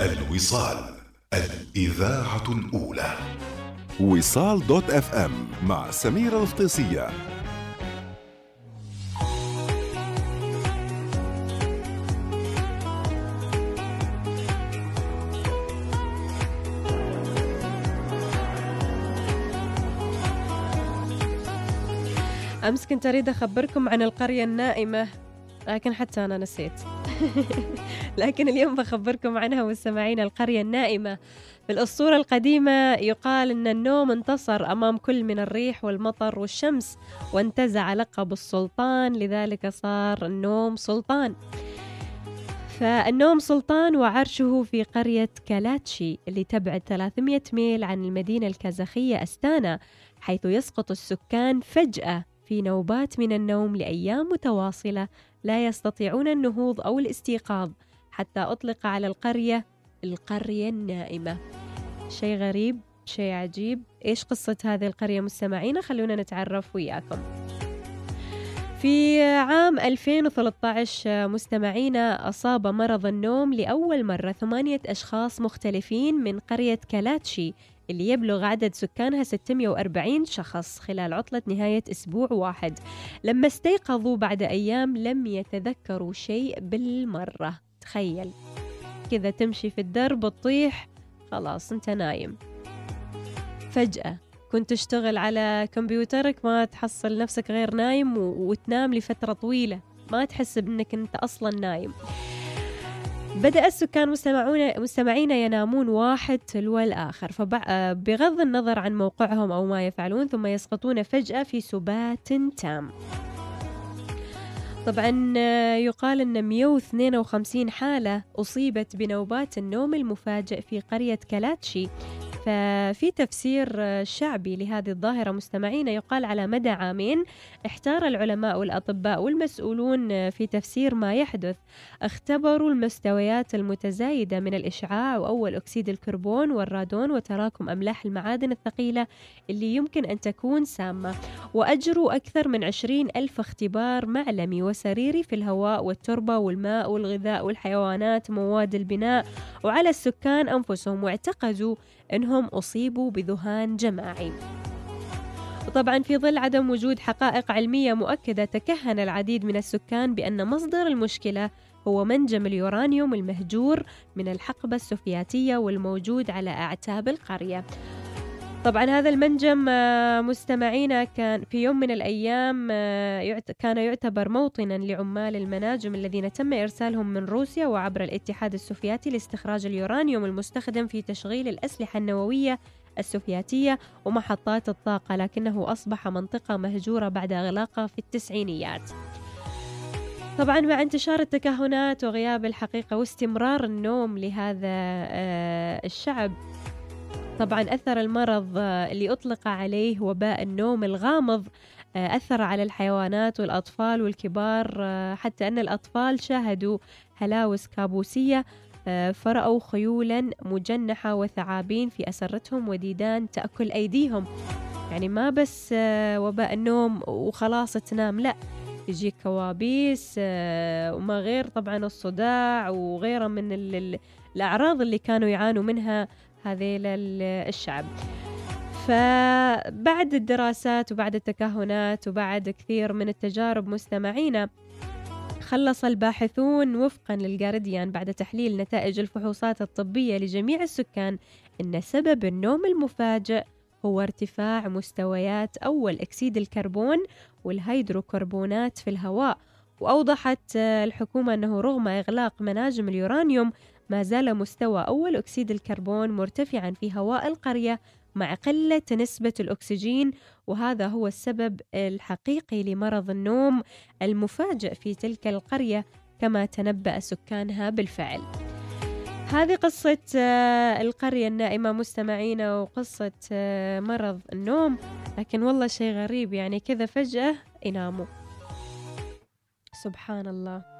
الوصال الإذاعة الأولى. وصال دوت اف ام مع سميرة الفطيسية أمس كنت أريد أخبركم عن القرية النائمة لكن حتى أنا نسيت. لكن اليوم بخبركم عنها مستمعين القرية النائمة. في الأسطورة القديمة يقال أن النوم انتصر أمام كل من الريح والمطر والشمس وانتزع لقب السلطان لذلك صار النوم سلطان. فالنوم سلطان وعرشه في قرية كالاتشي اللي تبعد 300 ميل عن المدينة الكازاخية أستانا حيث يسقط السكان فجأة في نوبات من النوم لأيام متواصلة لا يستطيعون النهوض أو الاستيقاظ حتى أطلق على القرية القرية النائمة. شيء غريب شيء عجيب. إيش قصة هذه القرية مستمعين؟ خلونا نتعرف وياكم. في عام 2013 مستمعينا أصاب مرض النوم لأول مرة ثمانية أشخاص مختلفين من قرية كالاتشي اللي يبلغ عدد سكانها 640 شخص خلال عطلة نهاية أسبوع واحد. لما استيقظوا بعد أيام لم يتذكروا شيء بالمرة. تخيل. كذا تمشي في الدرب تطيح خلاص أنت نايم. فجأة كنت تشتغل على كمبيوترك ما تحصل نفسك غير نايم وتنام لفترة طويلة. ما تحس بأنك أنت أصلا نايم. بدأ السكان مستمعون مستمعين ينامون واحد تلو الآخر. فبغض النظر عن موقعهم أو ما يفعلون ثم يسقطون فجأة في سبات تام. طبعا يقال أن 152 حالة أصيبت بنوبات النوم المفاجئ في قرية كالاتشي ففي تفسير شعبي لهذه الظاهرة مستمعين يقال على مدى عامين احتار العلماء والأطباء والمسؤولون في تفسير ما يحدث. اختبروا المستويات المتزايدة من الإشعاع وأول أكسيد الكربون والرادون وتراكم أملاح المعادن الثقيلة اللي يمكن أن تكون سامة. وأجروا أكثر من عشرين ألف اختبار معلمي وسريري في الهواء والتربة والماء والغذاء والحيوانات مواد البناء وعلى السكان أنفسهم واعتقدوا أنهم أصيبوا بذهان جماعي. وطبعا في ظل عدم وجود حقائق علمية مؤكدة تكهن العديد من السكان بأن مصدر المشكلة هو منجم اليورانيوم المهجور من الحقبة السوفياتية والموجود على أعتاب القرية. طبعا هذا المنجم مستمعينا كان في يوم من الأيام كان يعتبر موطنا لعمال المناجم الذين تم إرسالهم من روسيا وعبر الاتحاد السوفياتي لاستخراج اليورانيوم المستخدم في تشغيل الأسلحة النووية السوفياتية ومحطات الطاقة لكنه أصبح منطقة مهجورة بعد إغلاقها في التسعينيات. طبعا مع انتشار التكهنات وغياب الحقيقة واستمرار النوم لهذا الشعب طبعا أثر المرض اللي أطلق عليه وباء النوم الغامض أثر على الحيوانات والأطفال والكبار حتى أن الأطفال شاهدوا هلاوس كابوسية فرأوا خيولا مجنحة وثعابين في أسرتهم وديدان تأكل أيديهم. يعني ما بس وباء النوم وخلاص تنام لا يجيك كوابيس وما غير طبعا الصداع وغيره من الأعراض اللي كانوا يعانوا منها هذيل الشعب. فبعد الدراسات وبعد التكهنات وبعد كثير من التجارب مستمعينا خلص الباحثون وفقا للجارديان بعد تحليل نتائج الفحوصات الطبية لجميع السكان أن سبب النوم المفاجئ هو ارتفاع مستويات أول أكسيد الكربون والهيدروكربونات في الهواء. وأوضحت الحكومة أنه رغم إغلاق مناجم اليورانيوم ما زال مستوى أول أكسيد الكربون مرتفعا في هواء القرية مع قلة نسبة الأكسجين وهذا هو السبب الحقيقي لمرض النوم المفاجئ في تلك القرية كما تنبأ سكانها بالفعل. هذه قصة القرية النائمة مستمعينا وقصة مرض النوم. لكن والله شيء غريب يعني كذا فجأة يناموا سبحان الله.